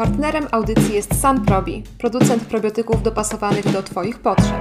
Partnerem audycji jest Sunprobi, producent probiotyków dopasowanych do Twoich potrzeb.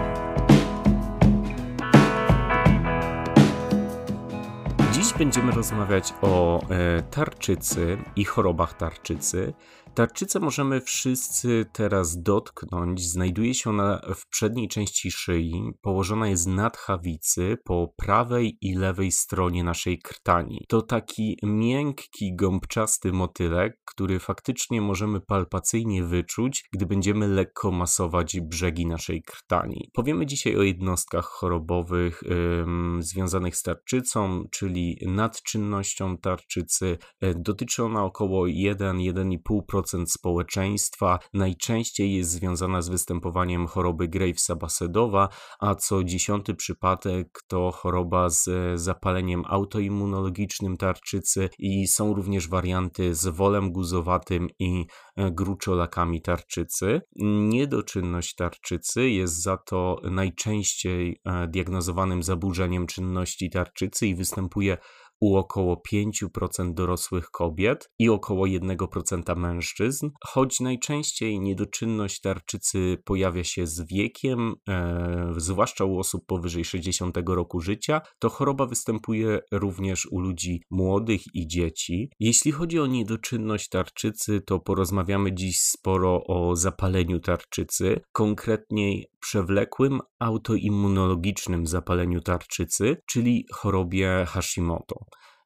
Dziś będziemy rozmawiać o e, tarczycy i chorobach tarczycy. Tarczycę możemy wszyscy teraz dotknąć. Znajduje się ona w przedniej części szyi. Położona jest na tchawicy po prawej i lewej stronie naszej krtani. To taki miękki, gąbczasty motylek, który faktycznie możemy palpacyjnie wyczuć, gdy będziemy lekko masować brzegi naszej krtani. Powiemy dzisiaj o jednostkach chorobowych ym, związanych z tarczycą, czyli nadczynnością tarczycy. E, dotyczy ona około 1-1,5% społeczeństwa. Najczęściej jest związana z występowaniem choroby Gravesa-Basedowa, a co dziesiąty przypadek to choroba z zapaleniem autoimmunologicznym tarczycy i są również warianty z wolem guzowatym i gruczolakami tarczycy. Niedoczynność tarczycy jest za to najczęściej e, diagnozowanym zaburzeniem czynności tarczycy i występuje u około 5% dorosłych kobiet i około 1% mężczyzn, choć najczęściej niedoczynność tarczycy pojawia się z wiekiem, e, zwłaszcza u osób powyżej 60 roku życia, to choroba występuje również u ludzi młodych i dzieci. Jeśli chodzi o niedoczynność tarczycy, to porozmawiamy dziś sporo o zapaleniu tarczycy, konkretniej przewlekłym autoimmunologicznym zapaleniu tarczycy, czyli chorobie Hashimoto.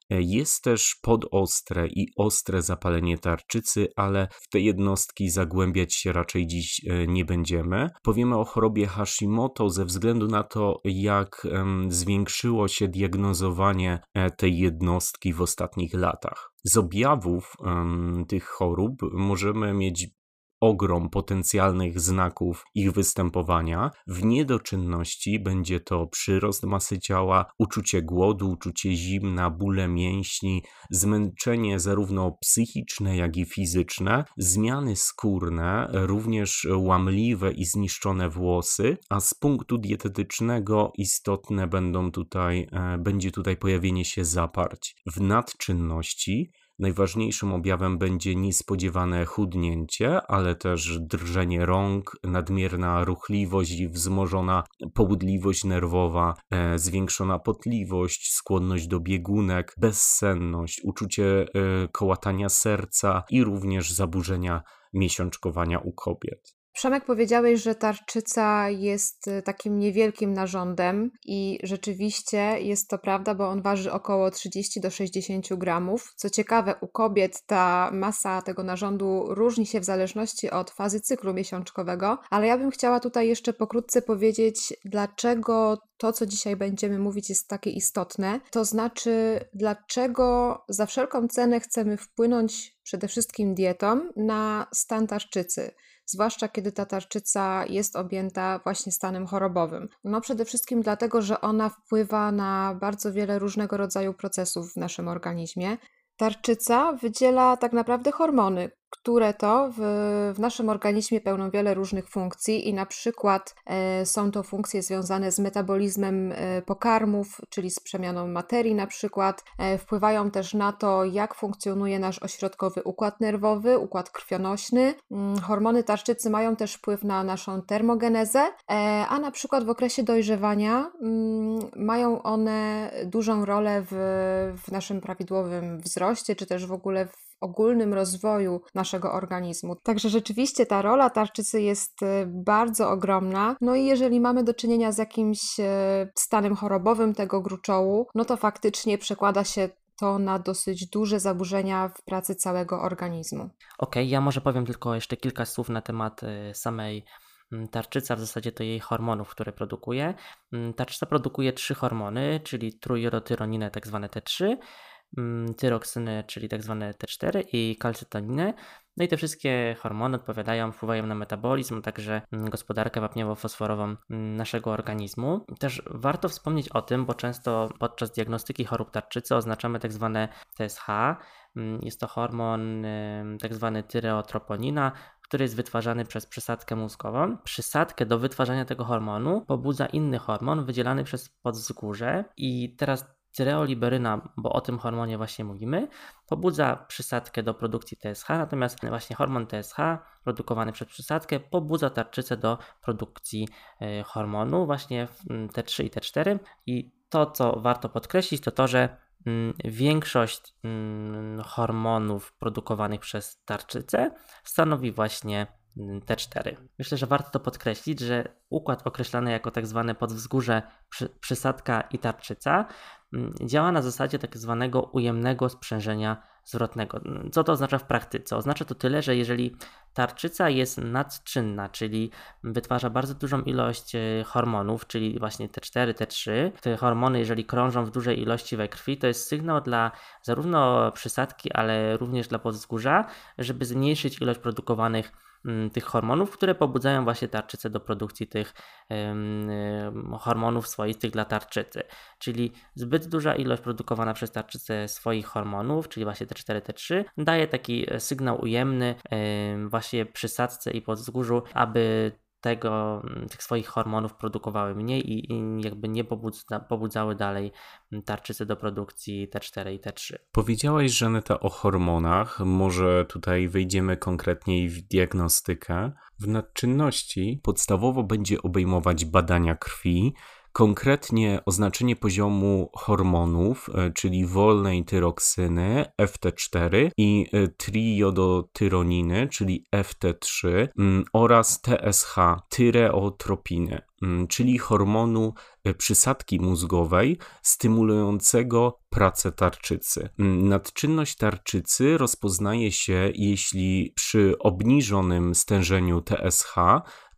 Jest też podostre i ostre zapalenie tarczycy, ale w te jednostki zagłębiać się raczej dziś e, nie będziemy. Powiemy o chorobie Hashimoto ze względu na to, jak zwiększyło się diagnozowanie e, tej jednostki w ostatnich latach. Z objawów tych chorób możemy mieć ogrom potencjalnych znaków ich występowania. W niedoczynności będzie to przyrost masy ciała, uczucie głodu, uczucie zimna, bóle mięśni, zmęczenie zarówno psychiczne, jak i fizyczne, zmiany skórne, również łamliwe i zniszczone włosy, a z punktu dietetycznego istotne będą tutaj, e, będzie tutaj pojawienie się zaparć. W nadczynności Najważniejszym objawem będzie niespodziewane chudnięcie, ale też drżenie rąk, nadmierna ruchliwość i wzmożona połudliwość nerwowa, e, zwiększona potliwość, skłonność do biegunek, bezsenność, uczucie e, kołatania serca i również zaburzenia miesiączkowania u kobiet. Przemek powiedziałeś, że tarczyca jest y, takim niewielkim narządem i rzeczywiście jest to prawda, bo on waży około 30 do 60 gramów. Co ciekawe, u kobiet ta masa tego narządu różni się w zależności od fazy cyklu miesiączkowego, ale ja bym chciała tutaj jeszcze pokrótce powiedzieć, dlaczego to, co dzisiaj będziemy mówić, jest takie istotne. To znaczy, dlaczego za wszelką cenę chcemy wpłynąć przede wszystkim dietą na stan tarczycy zwłaszcza kiedy ta tarczyca jest objęta właśnie stanem chorobowym? No przede wszystkim dlatego, że ona wpływa na bardzo wiele różnego rodzaju procesów w naszym organizmie. Tarczyca wydziela tak naprawdę hormony, które to w, w, naszym organizmie pełnią wiele różnych funkcji i na przykład e, są to funkcje związane z metabolizmem e, pokarmów, czyli z przemianą materii na przykład. E, wpływają też na to, jak funkcjonuje nasz ośrodkowy układ nerwowy, układ krwionośny. Mm, hormony tarczycy mają też wpływ na naszą termogenezę, e, a na przykład w okresie dojrzewania mm, mają one dużą rolę w, w naszym prawidłowym wzroście, czy też w ogóle w ogólnym rozwoju naszego organizmu. Także rzeczywiście ta rola tarczycy jest e, bardzo ogromna. No i jeżeli mamy do czynienia z jakimś e, stanem chorobowym tego gruczołu, no to faktycznie przekłada się to na dosyć duże zaburzenia w pracy całego organizmu. Okej, okay, ja może powiem tylko jeszcze kilka słów na temat e, samej mm, tarczyca, w zasadzie to jej hormonów, które produkuje. Mm, tarczyca produkuje trzy hormony, czyli trójrotyroninę, tak zwane T3, Mm, tyroksyny, czyli tak zwane T4 i kalcytoninę. No i te wszystkie hormony odpowiadają, wpływają na metabolizm, także mm, gospodarkę wapniowo-fosforową mm, naszego organizmu. Też warto wspomnieć o tym, bo często podczas diagnostyki chorób tarczycy oznaczamy tak zwane TSH. Jest to hormon tak zwany tyreotroponina, który jest wytwarzany przez przysadkę mózgową. Przysadkę do wytwarzania tego hormonu pobudza inny hormon wydzielany przez podzgórze i teraz tyreoliberyna, bo o tym hormonie właśnie mówimy, pobudza przysadkę do produkcji TSH, natomiast właśnie hormon TSH produkowany przez przysadkę pobudza tarczycę do produkcji e, hormonu właśnie T3 i T4 i to, co warto podkreślić, to to, że mm, większość mm, hormonów produkowanych przez tarczycę stanowi właśnie T4. Myślę, że warto to podkreślić, że układ określany jako tak zwane podwzgórze przy, przysadka i tarczyca mm, działa na zasadzie tak zwanego ujemnego sprzężenia zwrotnego. Co to oznacza w praktyce? Oznacza to tyle, że jeżeli tarczyca jest nadczynna, czyli wytwarza bardzo dużą ilość e, hormonów, czyli właśnie T4, T3, te hormony, jeżeli krążą w dużej ilości we krwi, to jest sygnał dla zarówno przysadki, ale również dla podwzgórza, żeby zmniejszyć ilość produkowanych Mm, tych hormonów, które pobudzają właśnie tarczycę do produkcji tych hormonów swoistych dla tarczycy. Czyli zbyt duża ilość produkowana przez tarczycę swoich hormonów, czyli właśnie T4, T3, daje taki e, sygnał ujemny właśnie przysadce i podzgórzu, aby tego, mm, tych swoich hormonów produkowały mniej i, i jakby nie pobudza, pobudzały dalej mm, tarczycy do produkcji T4 i T3. Powiedziałaś, Żaneta, o hormonach. Może tutaj wejdziemy konkretniej w diagnostykę. W nadczynności podstawowo będzie obejmować badania krwi, konkretnie oznaczenie poziomu hormonów, e, czyli wolnej tyroksyny FT4 i e, triodotyroniny, czyli FT3 mm, oraz TSH, tyreotropiny, mm, czyli hormonu e, przysadki mózgowej stymulującego pracę tarczycy. Mm, nadczynność tarczycy rozpoznaje się, jeśli przy obniżonym stężeniu TSH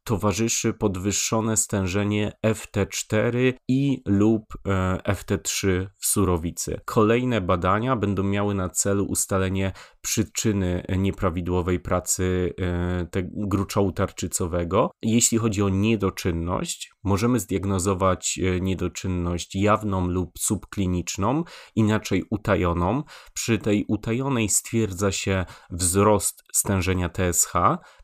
towarzyszy podwyższone stężenie FT4 i lub e, FT3 w surowicy. Kolejne badania będą miały na celu ustalenie przyczyny nieprawidłowej pracy e, gruczołu tarczycowego. Jeśli chodzi o niedoczynność, możemy zdiagnozować e, niedoczynność jawną lub subkliniczną, inaczej utajoną. Przy tej utajonej stwierdza się wzrost stężenia TSH,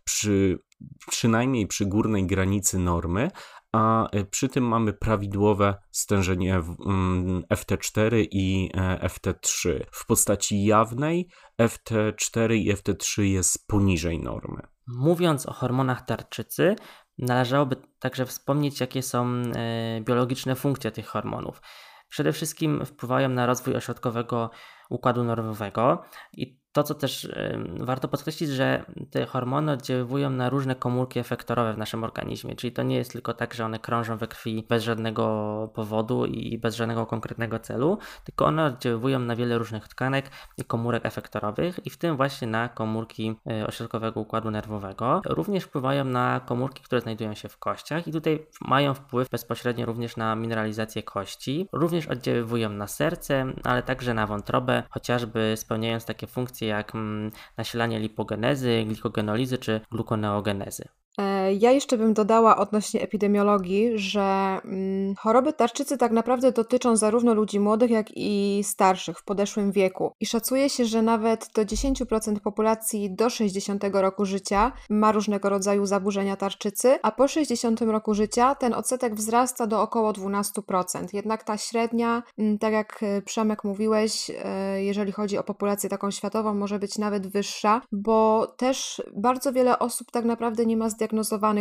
przy przynajmniej przy górnej granicy normy, a e, przy tym mamy prawidłowe stężenie mm, FT4 i e, FT3. W postaci jawnej FT4 i FT3 jest poniżej normy. Mówiąc o hormonach tarczycy, należałoby także wspomnieć, jakie są e, biologiczne funkcje tych hormonów. Przede wszystkim wpływają na rozwój ośrodkowego układu nerwowego i to, co też warto podkreślić, że te hormony oddziałują na różne komórki efektorowe w naszym organizmie, czyli to nie jest tylko tak, że one krążą we krwi bez żadnego powodu i bez żadnego konkretnego celu, tylko one oddziałują na wiele różnych tkanek i komórek efektorowych i w tym właśnie na komórki e, ośrodkowego układu nerwowego. Również wpływają na komórki, które znajdują się w kościach i tutaj mają wpływ bezpośrednio również na mineralizację kości. Również oddziałują na serce, ale także na wątrobę, chociażby spełniając takie funkcje jak mm, nasilanie lipogenezy, glikogenolizy czy glukoneogenezy. E, ja jeszcze bym dodała odnośnie epidemiologii, że mm, choroby tarczycy tak naprawdę dotyczą zarówno ludzi młodych, jak i starszych w podeszłym wieku. I szacuje się, że nawet do 10% populacji do 60 roku życia ma różnego rodzaju zaburzenia tarczycy, a po 60 roku życia ten odsetek wzrasta do około 12%. Jednak ta średnia, mm, tak jak e, Przemek mówiłeś, e, jeżeli chodzi o populację taką światową, może być nawet wyższa, bo też bardzo wiele osób tak naprawdę nie ma zdiagnozowanych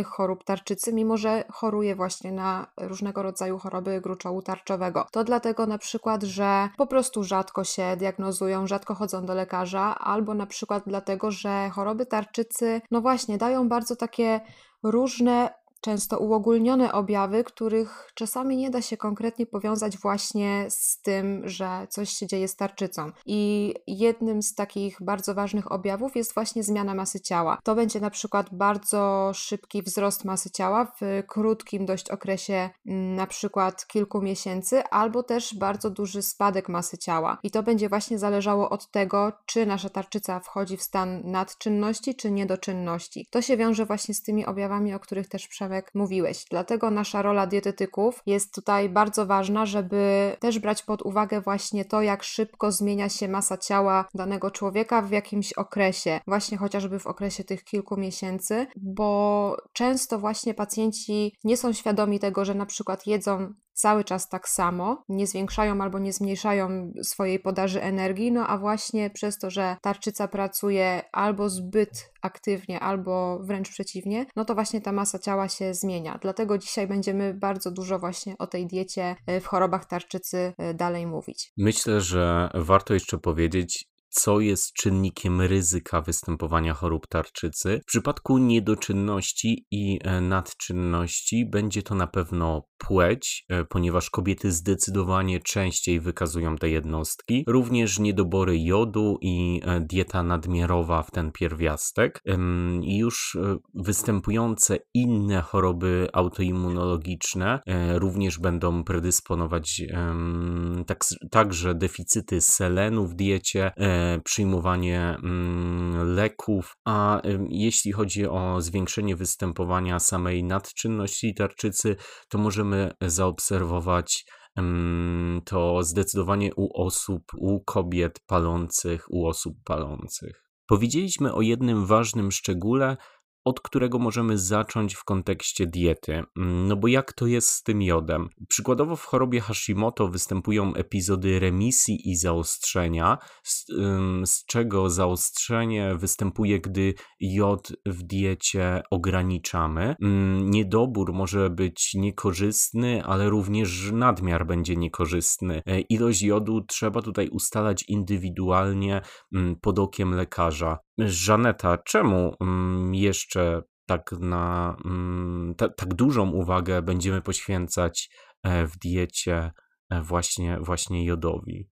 chorób tarczycy, mimo że choruje właśnie na różnego rodzaju choroby gruczołu tarczowego. To dlatego na przykład, że po prostu rzadko się diagnozują, rzadko chodzą do lekarza, albo na przykład dlatego, że choroby tarczycy, no właśnie, dają bardzo takie różne często uogólnione objawy, których czasami nie da się konkretnie powiązać właśnie z tym, że coś się dzieje z tarczycą. I jednym z takich bardzo ważnych objawów jest właśnie zmiana masy ciała. To będzie na przykład bardzo szybki wzrost masy ciała w krótkim dość okresie, mm, na przykład kilku miesięcy, albo też bardzo duży spadek masy ciała. I to będzie właśnie zależało od tego, czy nasza tarczyca wchodzi w stan nadczynności, czy niedoczynności. To się wiąże właśnie z tymi objawami, o których też Przemek mówiłeś. Dlatego nasza rola dietetyków jest tutaj bardzo ważna, żeby też brać pod uwagę właśnie to, jak szybko zmienia się masa ciała danego człowieka w jakimś okresie, właśnie chociażby w okresie tych kilku miesięcy, bo często właśnie pacjenci nie są świadomi tego, że na przykład jedzą cały czas tak samo, nie zwiększają albo nie zmniejszają swojej podaży energii, no a właśnie przez to, że tarczyca pracuje albo zbyt aktywnie, albo wręcz przeciwnie, no to właśnie ta masa ciała się zmienia. Dlatego dzisiaj będziemy bardzo dużo właśnie o tej diecie e, w chorobach tarczycy e, dalej mówić. Myślę, że warto jeszcze powiedzieć, co jest czynnikiem ryzyka występowania chorób tarczycy. W przypadku niedoczynności i e, nadczynności będzie to na pewno płeć, e, ponieważ kobiety zdecydowanie częściej wykazują te jednostki. Również niedobory jodu i e, dieta nadmiarowa w ten pierwiastek. Już występujące inne choroby autoimmunologiczne również będą predysponować tak, także deficyty selenu w diecie, przyjmowanie mm, leków, a jeśli chodzi o zwiększenie występowania samej nadczynności tarczycy, to możemy zaobserwować to zdecydowanie u osób, u kobiet palących, u osób palących. Powiedzieliśmy o jednym ważnym szczególe, od którego możemy zacząć w kontekście diety. No bo jak to jest z tym jodem? Przykładowo w chorobie Hashimoto występują epizody remisji i zaostrzenia, z, z czego zaostrzenie występuje, gdy jod w diecie ograniczamy. Niedobór może być niekorzystny, ale również nadmiar będzie niekorzystny. E, ilość jodu trzeba tutaj ustalać indywidualnie pod okiem lekarza. Żaneta, czemu mm, jeszcze tak na mm, tak dużą uwagę będziemy poświęcać e, w diecie e, właśnie, właśnie jodowi?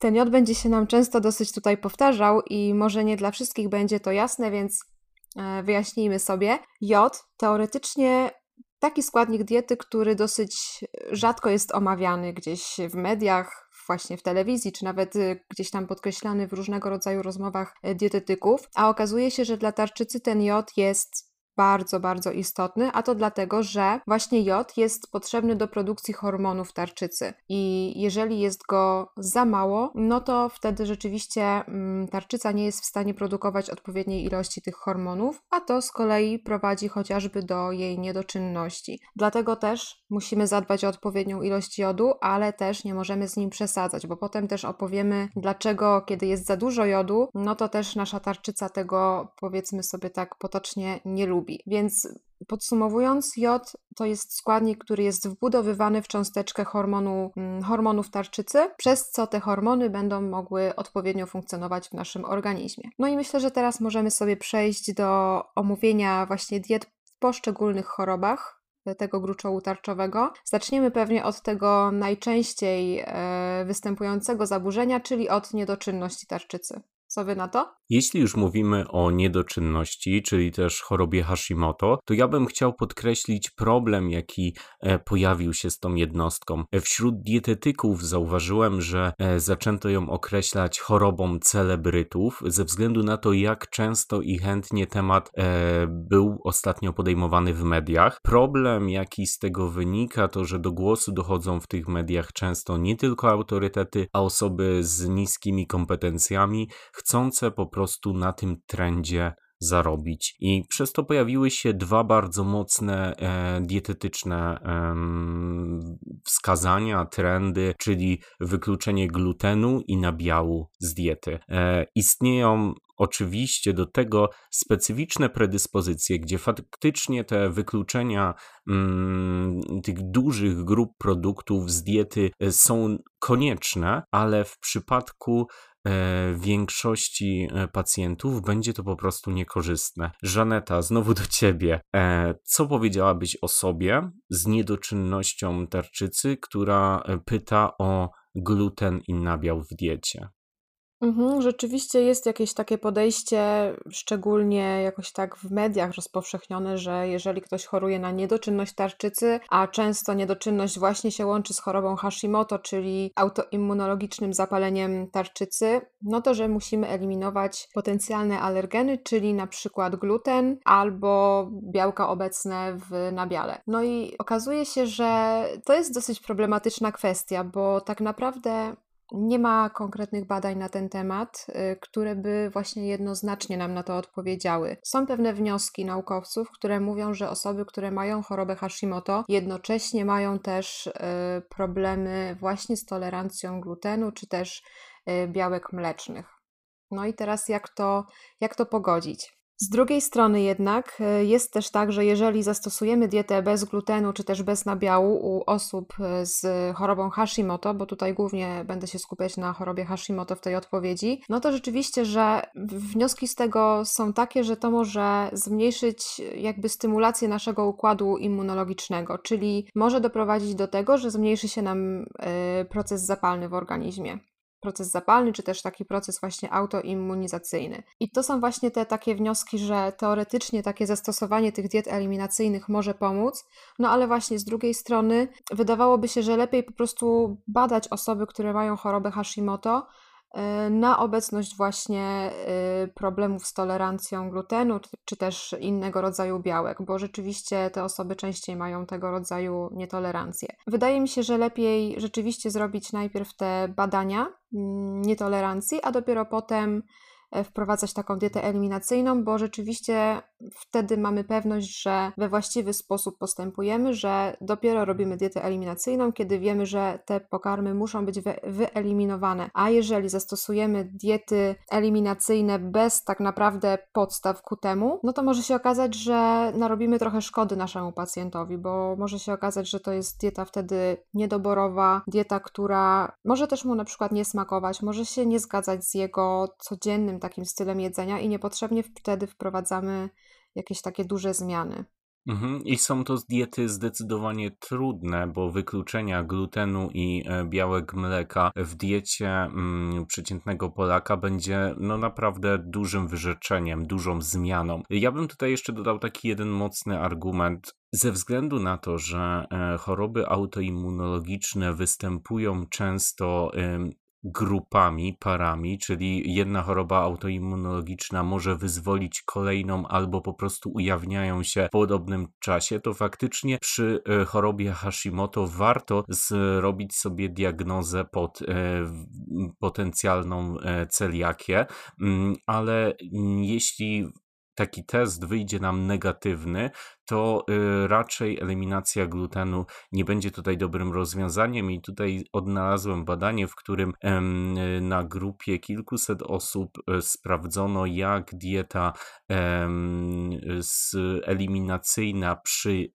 Ten jod będzie się nam często dosyć tutaj powtarzał i może nie dla wszystkich będzie to jasne, więc e, wyjaśnijmy sobie. Jod teoretycznie taki składnik diety, który dosyć rzadko jest omawiany gdzieś w mediach, właśnie w telewizji, czy nawet y, gdzieś tam podkreślany w różnego rodzaju rozmowach y, dietetyków, a okazuje się, że dla tarczycy ten jod jest bardzo, bardzo istotny, a to dlatego, że właśnie jod jest potrzebny do produkcji hormonów tarczycy i jeżeli jest go za mało, no to wtedy rzeczywiście mm, tarczyca nie jest w stanie produkować odpowiedniej ilości tych hormonów, a to z kolei prowadzi chociażby do jej niedoczynności. Dlatego też musimy zadbać o odpowiednią ilość jodu, ale też nie możemy z nim przesadzać, bo potem też opowiemy, dlaczego kiedy jest za dużo jodu, no to też nasza tarczyca tego powiedzmy sobie tak potocznie nie lubi lubi. Więc podsumowując, jod to jest składnik, który jest wbudowywany w cząsteczkę hormonu, mm, hormonów tarczycy, przez co te hormony będą mogły odpowiednio funkcjonować w naszym organizmie. No i myślę, że teraz możemy sobie przejść do omówienia właśnie diet w poszczególnych chorobach, tego gruczołu tarczowego. Zaczniemy pewnie od tego najczęściej e, występującego zaburzenia, czyli od niedoczynności tarczycy. Co wy na to? Jeśli już mówimy o niedoczynności, czyli też chorobie Hashimoto, to ja bym chciał podkreślić problem, jaki e, pojawił się z tą jednostką. E, wśród dietetyków zauważyłem, że e, zaczęto ją określać chorobą celebrytów, ze względu na to, jak często i chętnie temat był ostatnio podejmowany w mediach. Problem, jaki z tego wynika, to że do głosu dochodzą w tych mediach często nie tylko autorytety, a osoby z niskimi kompetencjami, chcące po prostu na tym trendzie zarobić. I przez to pojawiły się dwa bardzo mocne e, dietetyczne e, wskazania, trendy, czyli wykluczenie glutenu i nabiału z diety. E, istnieją oczywiście do tego specyficzne predyspozycje, gdzie faktycznie te wykluczenia mm, tych dużych grup produktów z diety e, są konieczne, ale w przypadku większości e, pacjentów będzie to po prostu niekorzystne. Żaneta, znowu do ciebie. E, co powiedziałabyś o sobie z niedoczynnością tarczycy, która pyta o gluten i nabiał w diecie? Mhm, rzeczywiście jest jakieś takie podejście, szczególnie jakoś tak w mediach rozpowszechnione, że jeżeli ktoś choruje na niedoczynność tarczycy, a często niedoczynność właśnie się łączy z chorobą Hashimoto, czyli autoimmunologicznym zapaleniem tarczycy, no to że musimy eliminować potencjalne alergeny, czyli na przykład gluten albo białka obecne w nabiale. No i okazuje się, że to jest dosyć problematyczna kwestia, bo tak naprawdę nie ma konkretnych badań na ten temat, y, które by właśnie jednoznacznie nam na to odpowiedziały. Są pewne wnioski naukowców, które mówią, że osoby, które mają chorobę Hashimoto, jednocześnie mają też y, problemy właśnie z tolerancją glutenu czy też y, białek mlecznych. No i teraz jak to, jak to pogodzić? Z drugiej strony jednak e, jest też tak, że jeżeli zastosujemy dietę bez glutenu czy też bez nabiału u osób e, z chorobą Hashimoto, bo tutaj głównie będę się skupiać na chorobie Hashimoto w tej odpowiedzi, no to rzeczywiście, że wnioski z tego są takie, że to może zmniejszyć jakby stymulację naszego układu immunologicznego, czyli może doprowadzić do tego, że zmniejszy się nam e, proces zapalny w organizmie proces zapalny, czy też taki proces właśnie autoimmunizacyjny. I to są właśnie te takie wnioski, że teoretycznie takie zastosowanie tych diet eliminacyjnych może pomóc, no ale właśnie z drugiej strony wydawałoby się, że lepiej po prostu badać osoby, które mają chorobę Hashimoto, na obecność właśnie y, problemów z tolerancją glutenu, czy też innego rodzaju białek, bo rzeczywiście te osoby częściej mają tego rodzaju nietolerancję. Wydaje mi się, że lepiej rzeczywiście zrobić najpierw te badania mm, nietolerancji, a dopiero potem E, wprowadzać taką dietę eliminacyjną, bo rzeczywiście wtedy mamy pewność, że we właściwy sposób postępujemy, że dopiero robimy dietę eliminacyjną, kiedy wiemy, że te pokarmy muszą być wyeliminowane. A jeżeli zastosujemy diety eliminacyjne bez tak naprawdę podstaw ku temu, no to może się okazać, że narobimy trochę szkody naszemu pacjentowi, bo może się okazać, że to jest dieta wtedy niedoborowa, dieta, która może też mu na przykład nie smakować, może się nie zgadzać z jego codziennym takim stylem jedzenia i niepotrzebnie wtedy wprowadzamy jakieś takie duże zmiany. Mhm. I są to diety zdecydowanie trudne, bo wykluczenia glutenu i e, białek mleka w diecie mm, przeciętnego Polaka będzie no naprawdę dużym wyrzeczeniem, dużą zmianą. Ja bym tutaj jeszcze dodał taki jeden mocny argument. Ze względu na to, że e, choroby autoimmunologiczne występują często grupami, parami, czyli jedna choroba autoimmunologiczna może wyzwolić kolejną albo po prostu ujawniają się w podobnym czasie, to faktycznie przy e, chorobie Hashimoto warto zrobić sobie diagnozę pod e, potencjalną e, celiakię, mm, ale jeśli taki test wyjdzie nam negatywny, to y, raczej eliminacja glutenu nie będzie tutaj dobrym rozwiązaniem. I tutaj odnalazłem badanie, w którym na grupie kilkuset osób y, sprawdzono, jak dieta eliminacyjna przy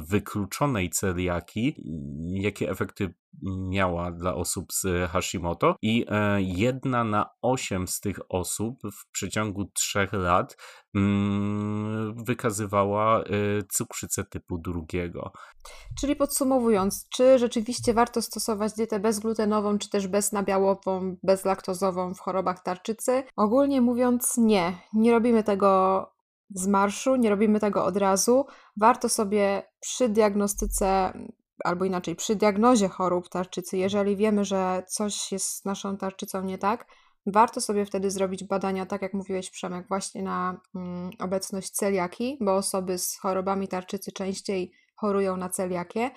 wykluczonej celiaki, jakie efekty miała dla osób z Hashimoto i e, jedna na osiem z tych osób w przeciągu trzech lat mm, wykazywała e, cukrzycę typu drugiego. Czyli podsumowując, czy rzeczywiście warto stosować dietę bezglutenową, czy też beznabiałową, bezlaktozową w chorobach tarczycy? Ogólnie mówiąc nie, nie robimy tego z marszu, nie robimy tego od razu. Warto sobie przy diagnostyce, albo inaczej, przy diagnozie chorób tarczycy, jeżeli wiemy, że coś jest z naszą tarczycą nie tak, warto sobie wtedy zrobić badania, tak jak mówiłeś Przemek, właśnie na mm, obecność celiaki, bo osoby z chorobami tarczycy częściej chorują na celiakię,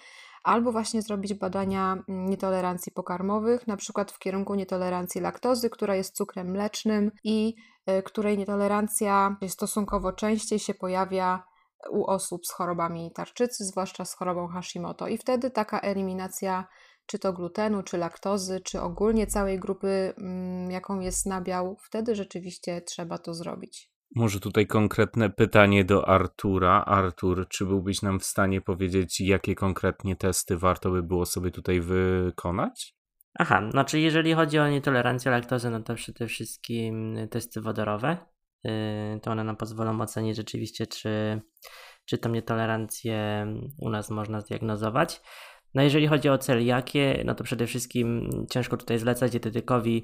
albo właśnie zrobić badania mm, nietolerancji pokarmowych, na przykład w kierunku nietolerancji laktozy, która jest cukrem mlecznym i y, której nietolerancja stosunkowo częściej się pojawia u osób z chorobami tarczycy, zwłaszcza z chorobą Hashimoto. I wtedy taka eliminacja czy to glutenu, czy laktozy, czy ogólnie całej grupy, mm, jaką jest nabiał, wtedy rzeczywiście trzeba to zrobić. Może tutaj konkretne pytanie do Artura. Artur, czy byłbyś nam w stanie powiedzieć, jakie konkretnie testy warto by było sobie tutaj wykonać? Aha, znaczy jeżeli chodzi o nietolerancję laktozy, no to przede wszystkim testy wodorowe. Yy, to one nam pozwolą ocenić rzeczywiście, czy, czy tą nietolerancję u nas można zdiagnozować. No jeżeli chodzi o celiakię, no to przede wszystkim ciężko tutaj zlecać dietetykowi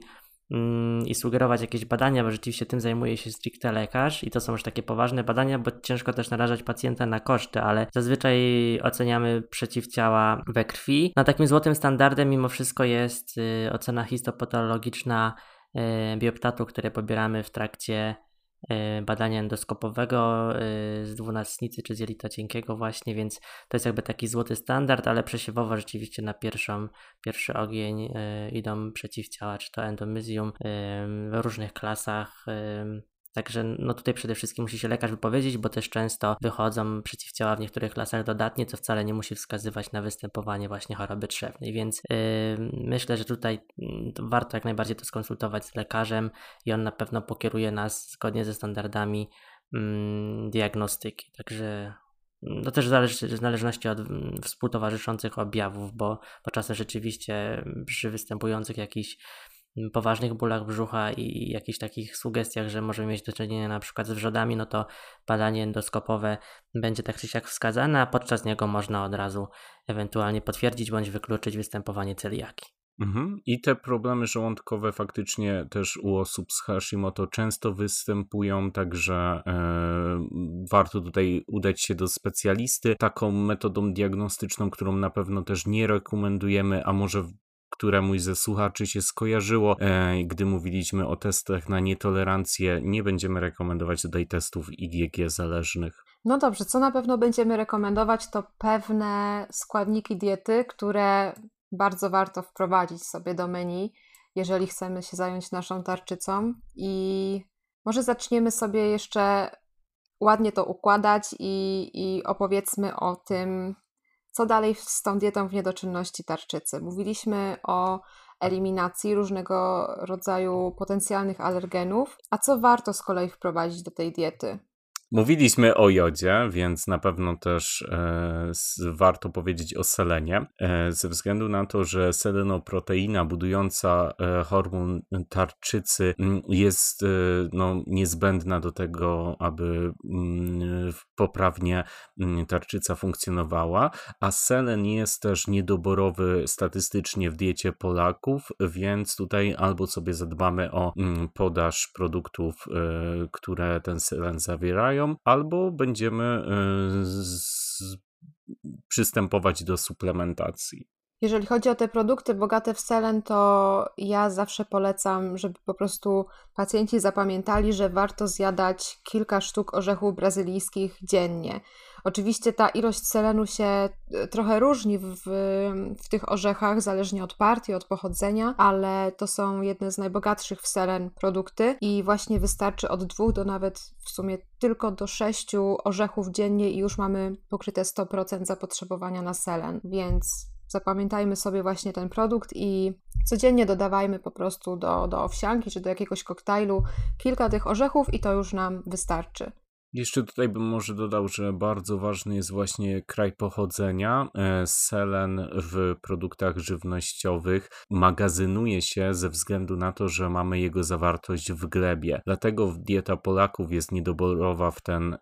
i sugerować jakieś badania, bo rzeczywiście tym zajmuje się stricte lekarz i to są już takie poważne badania, bo ciężko też narażać pacjenta na koszty, ale zazwyczaj oceniamy przeciwciała we krwi. Na takim złotym standardem mimo wszystko jest y, ocena histopatologiczna y, bioptatu, które pobieramy w trakcie badania endoskopowego e, z dwunastnicy czy z jelita cienkiego właśnie, więc to jest jakby taki złoty standard, ale przesiewowo rzeczywiście na pierwszą, pierwszy ogień idą przeciwciała, czy to endomyzium w różnych klasach Także no tutaj przede wszystkim musi się lekarz wypowiedzieć, bo też często wychodzą przeciwciała w niektórych klasach dodatnie, co wcale nie musi wskazywać na występowanie właśnie choroby trzewnej, więc yy, myślę, że tutaj yy, warto jak najbardziej to skonsultować z lekarzem i on na pewno pokieruje nas zgodnie ze standardami yy, diagnostyki. Także mm, to też zależy w zależności od mm, współtowarzyszących objawów, bo, bo czasem rzeczywiście przy występujących jakichś poważnych bólach brzucha i jakichś takich sugestiach, że możemy mieć do czynienia na przykład z wrzodami, no to badanie endoskopowe będzie tak czy siak wskazane, a podczas niego można od razu ewentualnie potwierdzić bądź wykluczyć występowanie celiaki. Mhm. I te problemy żołądkowe faktycznie też u osób z Hashimoto często występują, także e, warto tutaj udać się do specjalisty. Taką metodą diagnostyczną, którą na pewno też nie rekomendujemy, a może któremuś ze słuchaczy się skojarzyło, e, gdy mówiliśmy o testach na nietolerancję. Nie będziemy rekomendować tutaj testów IgG zależnych. No dobrze, co na pewno będziemy rekomendować, to pewne składniki diety, które bardzo warto wprowadzić sobie do menu, jeżeli chcemy się zająć naszą tarczycą. I może zaczniemy sobie jeszcze ładnie to układać i, i opowiedzmy o tym, co dalej z tą dietą w niedoczynności tarczycy? Mówiliśmy o eliminacji różnego rodzaju potencjalnych alergenów, a co warto z kolei wprowadzić do tej diety? Mówiliśmy o jodzie, więc na pewno też e, warto powiedzieć o selenie, e, ze względu na to, że selenoproteina budująca e, hormon tarczycy mm, jest e, no, niezbędna do tego, aby mm, poprawnie mm, tarczyca funkcjonowała, a selen jest też niedoborowy statystycznie w diecie Polaków, więc tutaj albo sobie zadbamy o podaż produktów, e, które ten selen zawierają, albo będziemy e, z, przystępować do suplementacji. Jeżeli chodzi o te produkty bogate w selen, to ja zawsze polecam, żeby po prostu pacjenci zapamiętali, że warto zjadać kilka sztuk orzechów brazylijskich dziennie. Oczywiście ta ilość selenu się e, trochę różni w, w tych orzechach, zależnie od partii, od pochodzenia, ale to są jedne z najbogatszych w selen produkty i właśnie wystarczy od dwóch do nawet w sumie tylko do sześciu orzechów dziennie i już mamy pokryte 100% zapotrzebowania na selen, więc zapamiętajmy sobie właśnie ten produkt i codziennie dodawajmy po prostu do, do owsianki czy do jakiegoś koktajlu kilka tych orzechów i to już nam wystarczy. Jeszcze tutaj bym może dodał, że bardzo ważny jest właśnie kraj pochodzenia. E, selen w produktach żywnościowych magazynuje się ze względu na to, że mamy jego zawartość w glebie. Dlatego dieta Polaków jest niedoborowa w ten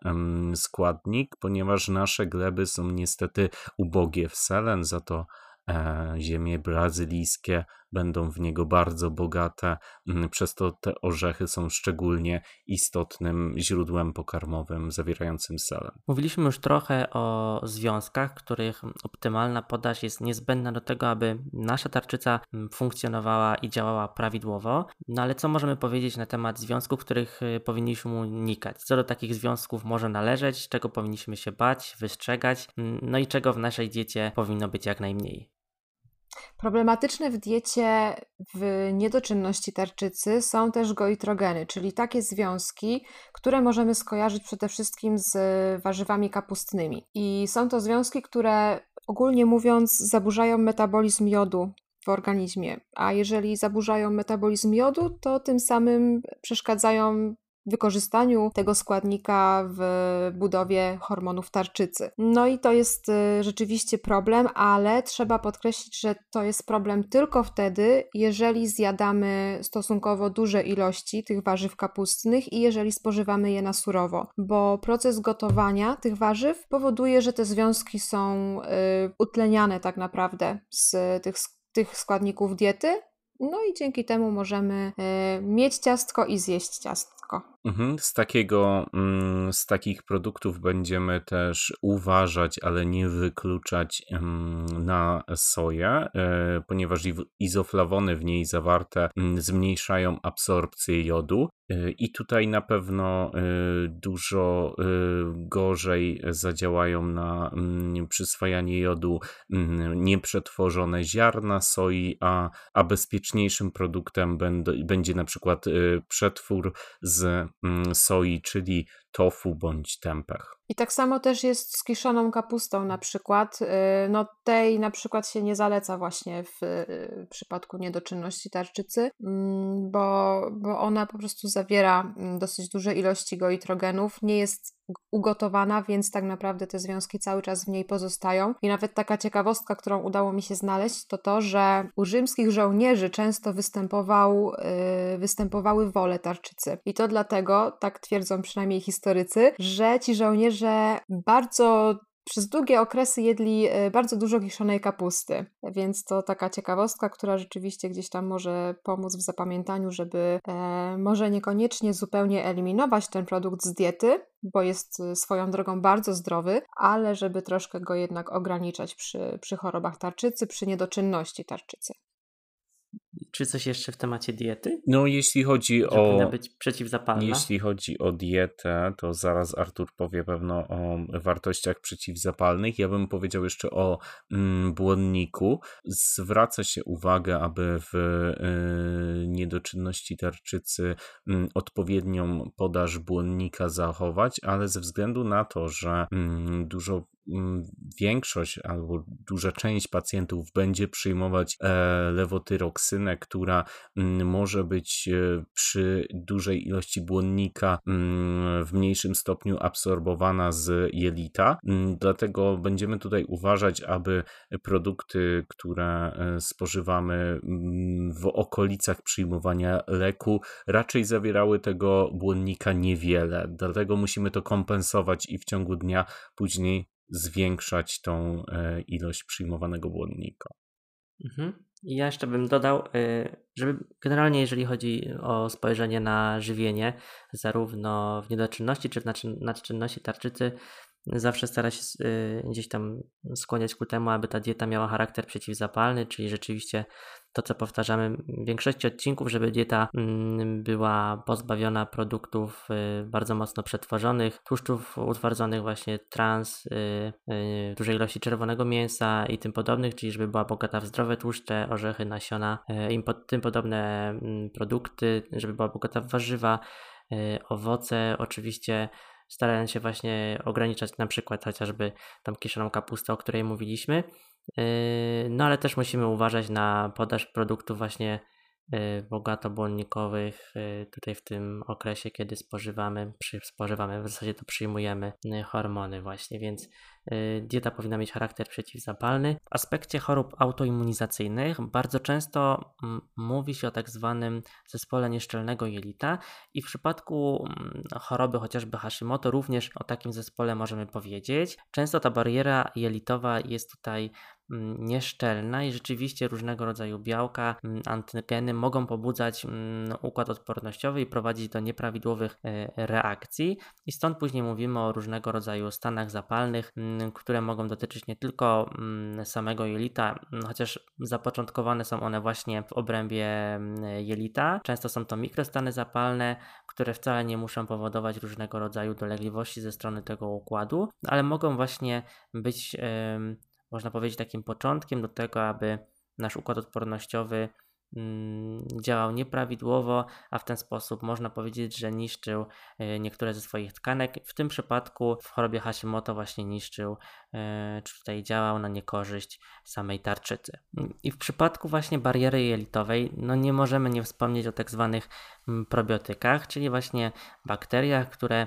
składnik, ponieważ nasze gleby są niestety ubogie w selen, za to e, ziemie brazylijskie będą w niego bardzo bogate, mm, przez to te orzechy są szczególnie istotnym źródłem pokarmowym zawierającym selen. Mówiliśmy już trochę o związkach, których optymalna podaż jest niezbędna do tego, aby nasza tarczyca mm, funkcjonowała i działała prawidłowo. No ale co możemy powiedzieć na temat związków, których y, powinniśmy unikać? Co do takich związków może należeć, czego powinniśmy się bać, wystrzegać, mm, no i czego w naszej diecie powinno być jak najmniej? Problematyczne w diecie w niedoczynności tarczycy są też goitrogeny, czyli takie związki, które możemy skojarzyć przede wszystkim z warzywami kapustnymi. I są to związki, które ogólnie mówiąc zaburzają metabolizm jodu w organizmie, a jeżeli zaburzają metabolizm jodu, to tym samym przeszkadzają wykorzystaniu tego składnika w budowie hormonów tarczycy. No i to jest y, rzeczywiście problem, ale trzeba podkreślić, że to jest problem tylko wtedy, jeżeli zjadamy stosunkowo duże ilości tych warzyw kapustnych i jeżeli spożywamy je na surowo, bo proces gotowania tych warzyw powoduje, że te związki są y, utleniane tak naprawdę z tych, tych składników diety. No i dzięki temu możemy y, mieć ciastko i zjeść ciastko. Mhm. Z takiego, mm, z takich produktów będziemy też uważać, ale nie wykluczać na soję, e, ponieważ izoflawony w niej zawarte mm, zmniejszają absorpcję jodu. E, I tutaj na pewno e, dużo gorzej zadziałają na mm, przyswajanie jodu nieprzetworzone ziarna soi, a, a bezpieczniejszym produktem będzie na przykład przetwór z soi, czyli tofu bądź tempeh. I tak samo też jest z kiszoną kapustą na przykład. Y, no tej na przykład się nie zaleca właśnie w, y, przypadku niedoczynności tarczycy, mm, bo, bo ona po prostu zawiera mm, dosyć duże ilości goitrogenów, nie jest ugotowana, więc tak naprawdę te związki cały czas w niej pozostają. I nawet taka ciekawostka, którą udało mi się znaleźć, to to, że u rzymskich żołnierzy często występował, yy, występowały wole tarczycy. I to dlatego, tak twierdzą przynajmniej historycy, że ci żołnierze bardzo przez długie okresy jedli e, bardzo dużo kiszonej kapusty, więc to taka ciekawostka, która rzeczywiście gdzieś tam może pomóc w zapamiętaniu, żeby e, może niekoniecznie zupełnie eliminować ten produkt z diety, bo jest e, swoją drogą bardzo zdrowy, ale żeby troszkę go jednak ograniczać przy, przy chorobach tarczycy, przy niedoczynności tarczycy. Czy coś jeszcze w temacie diety? No, jeśli chodzi Że o. Powinna być przeciwzapalna. Jeśli chodzi o dietę, to zaraz Artur powie pewno o wartościach przeciwzapalnych. Ja bym powiedział jeszcze o mm, błonniku. Zwraca się uwagę, aby w y, niedoczynności tarczycy y, odpowiednią podaż błonnika zachować, ale ze względu na to, że y, dużo większość albo duża część pacjentów będzie przyjmować e, lewotyroksynę, która mm, może być e, przy dużej ilości błonnika mm, w mniejszym stopniu absorbowana z jelita. Dlatego będziemy tutaj uważać, aby produkty, które e, spożywamy w okolicach przyjmowania leku, raczej zawierały tego błonnika niewiele. Dlatego musimy to kompensować i w ciągu dnia później zwiększać tą e, ilość przyjmowanego błonnika. Mhm. Ja jeszcze bym dodał, e, żeby generalnie, jeżeli chodzi o spojrzenie na żywienie, zarówno w niedoczynności czy w nadczynności tarczycy, zawsze stara się y, gdzieś tam skłaniać ku temu, aby ta dieta miała charakter przeciwzapalny, czyli rzeczywiście to, co powtarzamy w większości odcinków, żeby dieta mm, była pozbawiona produktów y, bardzo mocno przetworzonych, tłuszczów utwardzonych, właśnie trans, y, dużej ilości czerwonego mięsa i tym podobnych, czyli żeby była bogata w zdrowe tłuszcze, orzechy, nasiona i tym podobne mm, produkty, żeby była bogata w warzywa, owoce, oczywiście starając się właśnie ograniczać na przykład chociażby tam kiszoną kapustę, o której mówiliśmy. Yy, no ale też musimy uważać na podaż produktów właśnie bogato błonnikowych y, tutaj w tym okresie, kiedy spożywamy, przy, spożywamy, w zasadzie to przyjmujemy y, hormony właśnie, więc dieta powinna mieć charakter przeciwzapalny. W aspekcie chorób autoimmunizacyjnych bardzo często mówi się o tak zwanym zespole nieszczelnego jelita i w przypadku choroby chociażby Hashimoto również o takim zespole możemy powiedzieć. Często ta bariera jelitowa jest tutaj Mm, nieszczelna i rzeczywiście różnego rodzaju białka, mm, antygeny mogą pobudzać mm, układ odpornościowy i prowadzić do nieprawidłowych e, reakcji. I stąd później mówimy o różnego rodzaju stanach zapalnych, które mogą dotyczyć nie tylko samego jelita, chociaż zapoczątkowane są one właśnie w obrębie jelita. Często są to mikrostany zapalne, które wcale nie muszą powodować różnego rodzaju dolegliwości ze strony tego układu, ale mogą właśnie być można powiedzieć, takim początkiem do tego, aby nasz układ odpornościowy mm, działał nieprawidłowo, a w ten sposób można powiedzieć, że niszczył e, niektóre ze swoich tkanek. W tym przypadku w chorobie Hashimoto właśnie niszczył, e, czy tutaj działał na niekorzyść samej tarczycy. I w przypadku właśnie bariery jelitowej, no nie możemy nie wspomnieć o tak zwanych mm, probiotykach, czyli właśnie bakteriach, które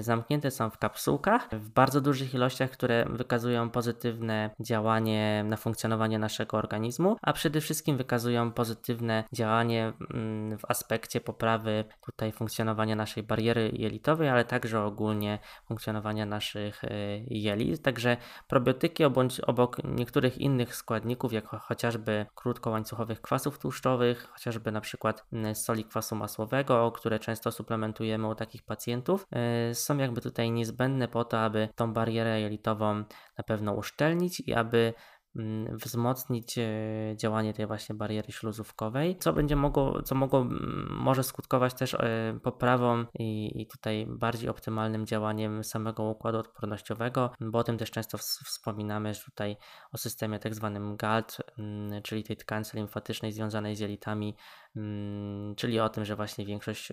zamknięte są w kapsułkach w bardzo dużych ilościach, które wykazują pozytywne działanie na funkcjonowanie naszego organizmu, a przede wszystkim wykazują pozytywne działanie mm, w aspekcie poprawy tutaj funkcjonowania naszej bariery jelitowej, ale także ogólnie funkcjonowania naszych e, jelit. Także probiotyki obok, niektórych innych składników, jak chociażby krótkołańcuchowych kwasów tłuszczowych, chociażby na przykład mm, soli kwasu masłowego, które często suplementujemy u takich pacjentów, są jakby tutaj niezbędne po to, aby tą barierę jelitową na pewno uszczelnić i aby Mm, wzmocnić e, działanie tej właśnie bariery śluzówkowej, co będzie mogło, co mogło, może skutkować też e, poprawą i, i tutaj bardziej optymalnym działaniem samego układu odpornościowego, bo o tym też często wspominamy, że tutaj o systemie tak zwanym GALT, czyli tej tkance limfatycznej związanej z jelitami, Mm, czyli o tym, że właśnie większość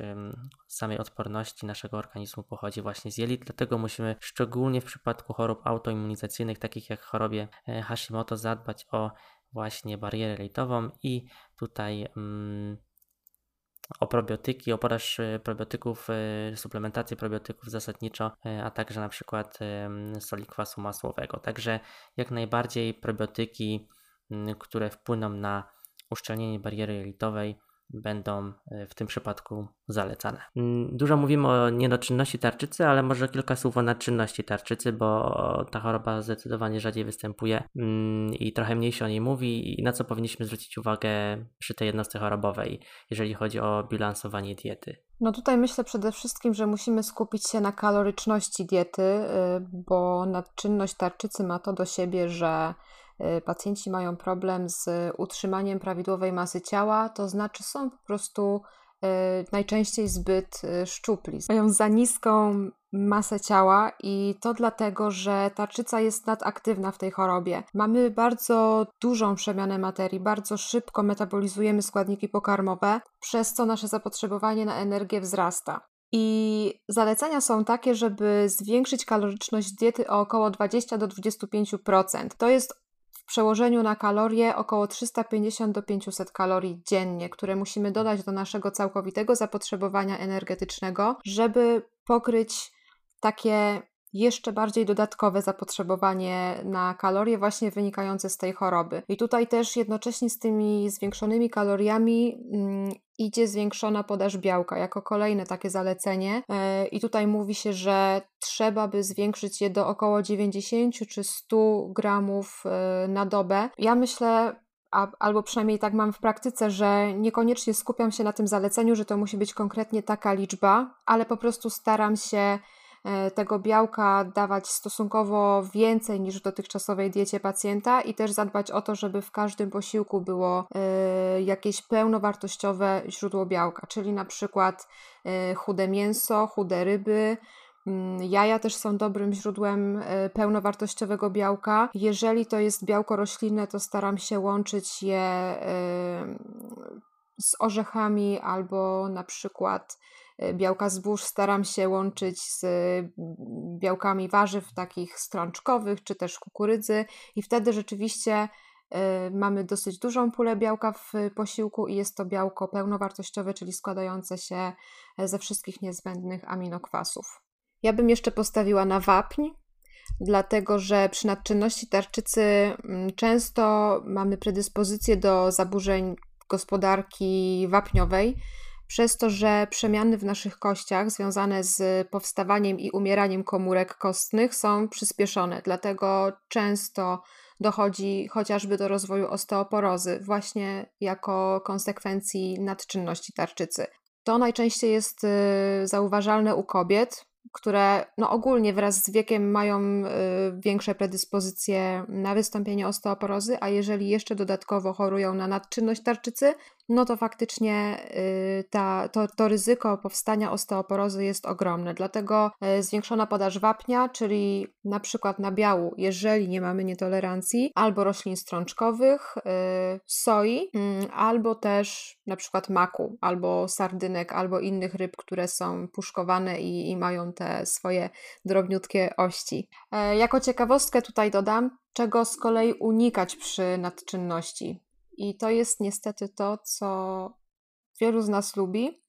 samej odporności naszego organizmu pochodzi właśnie z jelit, dlatego musimy szczególnie w przypadku chorób autoimmunizacyjnych, takich jak chorobie e, Hashimoto, zadbać o właśnie barierę jelitową i tutaj mm, o probiotyki, o podaż e, probiotyków, e, suplementację probiotyków zasadniczo, a także na przykład soli kwasu masłowego. Także jak najbardziej probiotyki, mm, które wpłyną na uszczelnienie bariery jelitowej, będą e, w tym przypadku zalecane. Mm, dużo mówimy o niedoczynności tarczycy, ale może kilka słów o nadczynności tarczycy, bo ta choroba zdecydowanie rzadziej występuje mm, i trochę mniej się o niej mówi i na co powinniśmy zwrócić uwagę przy tej jednostce chorobowej, jeżeli chodzi o bilansowanie diety. No tutaj myślę przede wszystkim, że musimy skupić się na kaloryczności diety, y, bo nadczynność tarczycy ma to do siebie, że pacjenci mają problem z utrzymaniem prawidłowej masy ciała, to znaczy są po prostu y, najczęściej zbyt y, szczupli. Mają za niską masę ciała i to dlatego, że tarczyca jest nadaktywna w tej chorobie. Mamy bardzo dużą przemianę materii, bardzo szybko metabolizujemy składniki pokarmowe, przez co nasze zapotrzebowanie na energię wzrasta. I zalecenia są takie, żeby zwiększyć kaloryczność diety o około 20 do 25%. To jest przełożeniu na kalorie około 350 do 500 kalorii dziennie, które musimy dodać do naszego całkowitego zapotrzebowania energetycznego, żeby pokryć takie jeszcze bardziej dodatkowe zapotrzebowanie na kalorie właśnie wynikające z tej choroby. I tutaj też jednocześnie z tymi zwiększonymi kaloriami mm, idzie zwiększona podaż białka jako kolejne takie zalecenie. E, I tutaj mówi się, że trzeba by zwiększyć je do około 90 czy 100 gramów e, na dobę. Ja myślę, a, albo przynajmniej tak mam w praktyce, że niekoniecznie skupiam się na tym zaleceniu, że to musi być konkretnie taka liczba, ale po prostu staram się tego białka dawać stosunkowo więcej niż w dotychczasowej diecie pacjenta i też zadbać o to, żeby w każdym posiłku było e, jakieś pełnowartościowe źródło białka, czyli na przykład e, chude mięso, chude ryby, mm, Jaja też są dobrym źródłem pełnowartościowego białka. Jeżeli to jest białko roślinne, to staram się łączyć je z orzechami albo na przykład E, białka zbóż staram się łączyć z białkami warzyw takich strączkowych czy też kukurydzy i wtedy rzeczywiście e, mamy dosyć dużą pulę białka w posiłku i jest to białko pełnowartościowe, czyli składające się ze wszystkich niezbędnych aminokwasów. Ja bym jeszcze postawiła na wapń, dlatego że przy nadczynności tarczycy mm, często mamy predyspozycję do zaburzeń gospodarki wapniowej, przez to, że przemiany w naszych kościach związane z powstawaniem i umieraniem komórek kostnych są przyspieszone. Dlatego często dochodzi chociażby do rozwoju osteoporozy, właśnie jako konsekwencji nadczynności tarczycy. To najczęściej jest y, zauważalne u kobiet, które no ogólnie wraz z wiekiem mają y, większe predyspozycje na wystąpienie osteoporozy, a jeżeli jeszcze dodatkowo chorują na nadczynność tarczycy, no to faktycznie y, ta, to, to ryzyko powstania osteoporozy jest ogromne. Dlatego y, zwiększona podaż wapnia, czyli na przykład nabiału, jeżeli nie mamy nietolerancji, albo roślin strączkowych, y, soi, mm, albo też na przykład maku, albo sardynek, albo innych ryb, które są puszkowane i, i mają te swoje drobniutkie ości. Jako ciekawostkę tutaj dodam, czego z kolei unikać przy nadczynności. I to jest niestety to, co wielu z nas lubi.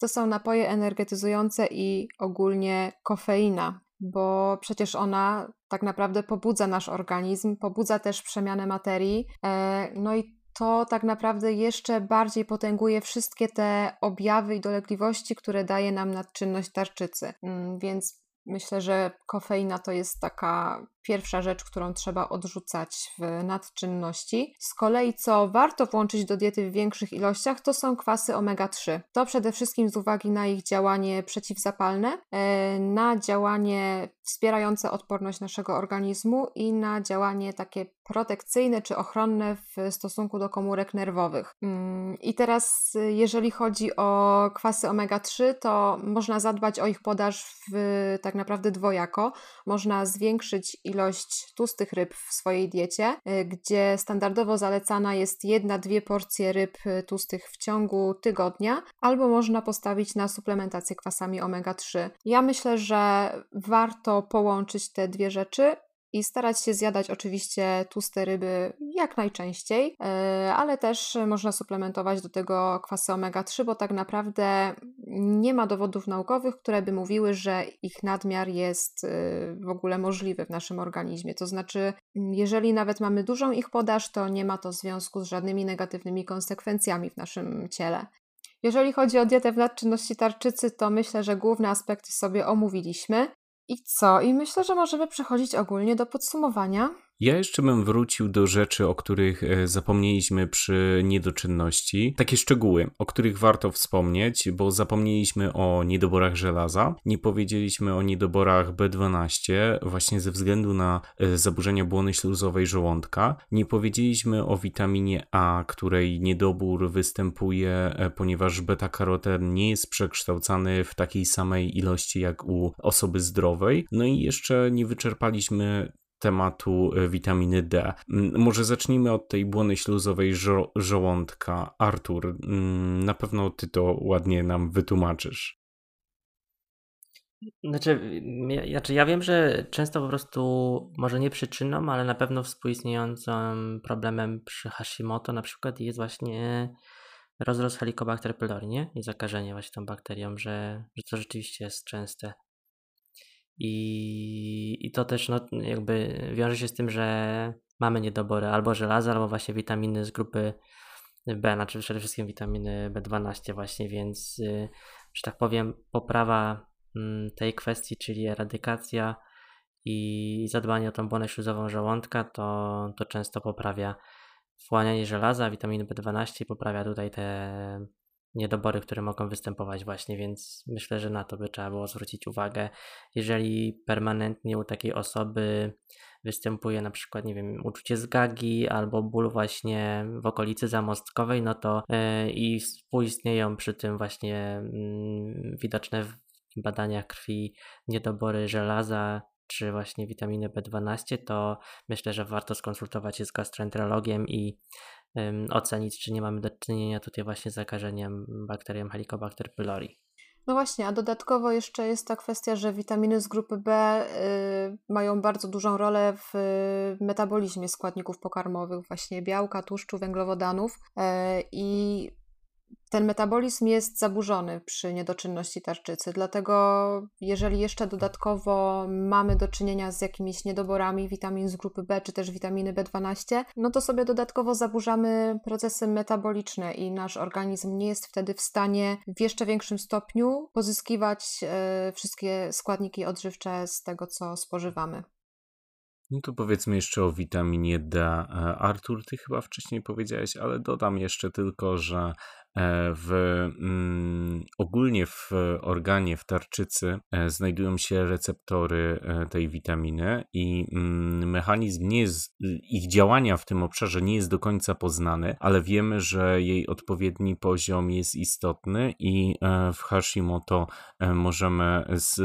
To są napoje energetyzujące i ogólnie kofeina, bo przecież ona tak naprawdę pobudza nasz organizm, pobudza też przemianę materii. E, no i to tak naprawdę jeszcze bardziej potęguje wszystkie te objawy i dolegliwości, które daje nam nadczynność tarczycy. Mm, więc myślę, że kofeina to jest taka pierwsza rzecz, którą trzeba odrzucać w nadczynności. Z kolei, co warto włączyć do diety w większych ilościach, to są kwasy omega-3. To przede wszystkim z uwagi na ich działanie przeciwzapalne, e, na działanie wspierające odporność naszego organizmu i na działanie takie protekcyjne czy ochronne w stosunku do komórek nerwowych. Mm, I teraz, jeżeli chodzi o kwasy omega-3, to można zadbać o ich podaż w, tak naprawdę dwojako. Można zwiększyć ilość tłustych ryb w swojej diecie, y, gdzie standardowo zalecana jest jedna, dwie porcje ryb tłustych w ciągu tygodnia, albo można postawić na suplementację kwasami omega-3. Ja myślę, że warto połączyć te dwie rzeczy i starać się zjadać oczywiście tłuste ryby jak najczęściej, e, ale też można suplementować do tego kwasy omega-3, bo tak naprawdę nie ma dowodów naukowych, które by mówiły, że ich nadmiar jest e, w ogóle możliwy w naszym organizmie. To znaczy, jeżeli nawet mamy dużą ich podaż, to nie ma to związku z żadnymi negatywnymi konsekwencjami w naszym ciele. Jeżeli chodzi o dietę w nadczynności tarczycy, to myślę, że główne aspekty sobie omówiliśmy. I co? I myślę, że możemy przechodzić ogólnie do podsumowania. Ja jeszcze bym wrócił do rzeczy, o których e, zapomnieliśmy przy niedoczynności. Takie szczegóły, o których warto wspomnieć, bo zapomnieliśmy o niedoborach żelaza, nie powiedzieliśmy o niedoborach B12, właśnie ze względu na e, zaburzenia błony śluzowej żołądka. Nie powiedzieliśmy o witaminie A, której niedobór występuje, e, ponieważ beta-karoten nie jest przekształcany w takiej samej ilości jak u osoby zdrowej. No i jeszcze nie wyczerpaliśmy tematu e, witaminy D. Mm, może zacznijmy od tej błony śluzowej żo żołądka. Artur, mm, na pewno ty to ładnie nam wytłumaczysz. Znaczy ja, znaczy, ja wiem, że często po prostu, może nie przyczyną, ale na pewno współistniejącym problemem przy Hashimoto na przykład jest właśnie rozrost Helicobacter pylori, nie? I zakażenie właśnie tą bakterią, że, że to rzeczywiście jest częste. I, I to też no, jakby wiąże się z tym, że mamy niedobory albo żelaza, albo właśnie witaminy z grupy B, znaczy przede wszystkim witaminy B12 właśnie, więc y, że tak powiem poprawa mm, tej kwestii, czyli eradykacja i zadbanie o tą błonę śluzową żołądka, to, to często poprawia wchłanianie żelaza, witaminy B12 i poprawia tutaj te niedobory, które mogą występować właśnie, więc myślę, że na to by trzeba było zwrócić uwagę. Jeżeli permanentnie u takiej osoby występuje na przykład, nie wiem, uczucie zgagi albo ból właśnie w okolicy zamostkowej, no to yy, i współistnieją przy tym właśnie yy, widoczne w badaniach krwi niedobory żelaza, czy właśnie witaminy B12, to myślę, że warto skonsultować się z gastroenterologiem i ocenić, czy nie mamy do czynienia tutaj właśnie z zakażeniem bakterią Helicobacter pylori. No właśnie, a dodatkowo jeszcze jest ta kwestia, że witaminy z grupy B y, mają bardzo dużą rolę w y, metabolizmie składników pokarmowych, właśnie białka, tłuszczu, węglowodanów y, i ten metabolizm jest zaburzony przy niedoczynności tarczycy, dlatego jeżeli jeszcze dodatkowo mamy do czynienia z jakimiś niedoborami witamin z grupy B czy też witaminy B12, no to sobie dodatkowo zaburzamy procesy metaboliczne i nasz organizm nie jest wtedy w stanie w jeszcze większym stopniu pozyskiwać e, wszystkie składniki odżywcze z tego, co spożywamy. No to powiedzmy jeszcze o witaminie D. E, Artur, ty chyba wcześniej powiedziałeś, ale dodam jeszcze tylko, że w, mm, ogólnie w organie, w tarczycy e, znajdują się receptory e, tej witaminy i mm, mechanizm nie jest, ich działania w tym obszarze nie jest do końca poznany, ale wiemy, że jej odpowiedni poziom jest istotny i w Hashimoto możemy z,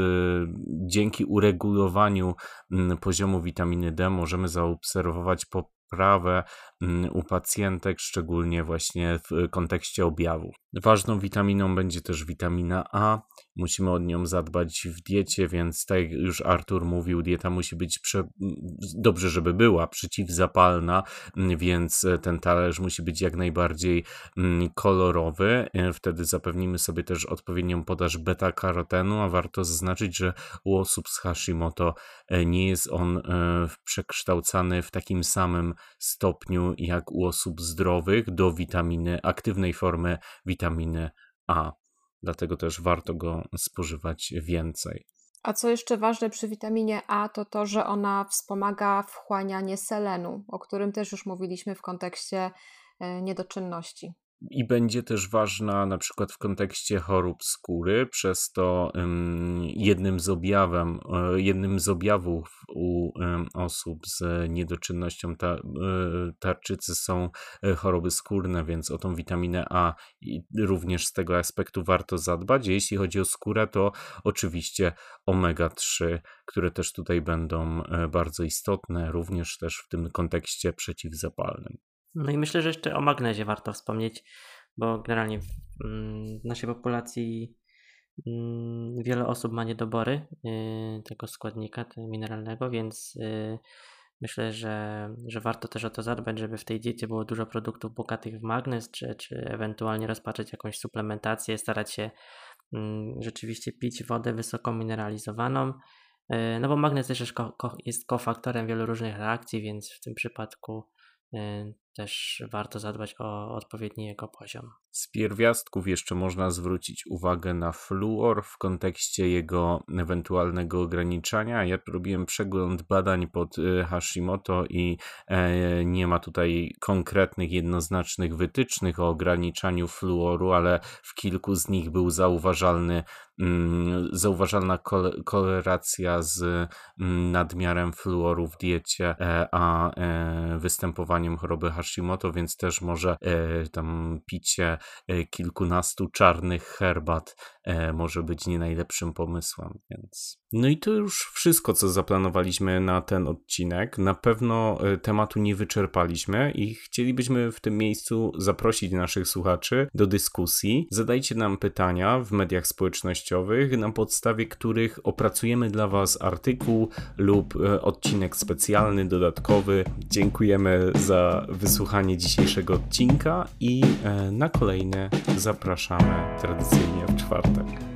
dzięki uregulowaniu mm, poziomu witaminy D możemy zaobserwować po poprawę u pacjentek, szczególnie właśnie w kontekście objawów. Ważną witaminą będzie też witamina A. Musimy od nią zadbać w diecie, więc tak jak już Artur mówił, dieta musi być prze... dobrze, żeby była przeciwzapalna, więc ten talerz musi być jak najbardziej mm, kolorowy. Wtedy zapewnimy sobie też odpowiednią podaż beta-karotenu, a warto zaznaczyć, że u osób z Hashimoto e, nie jest on e, przekształcany w takim samym stopniu jak u osób zdrowych do witaminy, aktywnej formy witaminy A. Dlatego też warto go spożywać więcej. A co jeszcze ważne przy witaminie A, to to, że ona wspomaga wchłanianie selenu, o którym też już mówiliśmy w kontekście e, niedoczynności i będzie też ważna na przykład w kontekście chorób skóry, przez to jednym z objawem, e, jednym z objawów u osób z niedoczynnością e, tarczycy są e, choroby skórne, więc o tą witaminę A również z tego aspektu warto zadbać. Jeśli chodzi o skórę, to oczywiście omega-3, które też tutaj będą bardzo istotne, również też w tym kontekście przeciwzapalnym. No i myślę, że jeszcze o magnezie warto wspomnieć, bo generalnie w, mm, naszej populacji mm, wiele osób ma niedobory y, tego składnika mineralnego, więc y, myślę, że, że warto też o to zadbać, żeby w tej diecie było dużo produktów bogatych w magnez, czy, czy ewentualnie rozpatrzeć jakąś suplementację, starać się mm, rzeczywiście pić wodę wysoko mineralizowaną. Y, no bo magnez też jest, jest kofaktorem wielu różnych reakcji, więc w tym przypadku też warto zadbać o odpowiedni jego poziom. Z pierwiastków jeszcze można zwrócić uwagę na fluor w kontekście jego ewentualnego ograniczania. Ja robiłem przegląd badań pod y, Hashimoto i e, nie ma tutaj konkretnych, jednoznacznych wytycznych o ograniczaniu fluoru, ale w kilku z nich był zauważalny mm, zauważalna korelacja z mm, nadmiarem fluoru w diecie, e, a e, występowaniem choroby Hashimoto, więc też może tam picie E, kilkunastu czarnych herbat e, może być nie najlepszym pomysłem, więc. No i to już wszystko, co zaplanowaliśmy na ten odcinek. Na pewno e, tematu nie wyczerpaliśmy i chcielibyśmy w tym miejscu zaprosić naszych słuchaczy do dyskusji. Zadajcie nam pytania w mediach społecznościowych, na podstawie których opracujemy dla Was artykuł lub odcinek specjalny, dodatkowy. Dziękujemy za wysłuchanie dzisiejszego odcinka i na kolejny zapraszamy tradycyjnie w czwartek.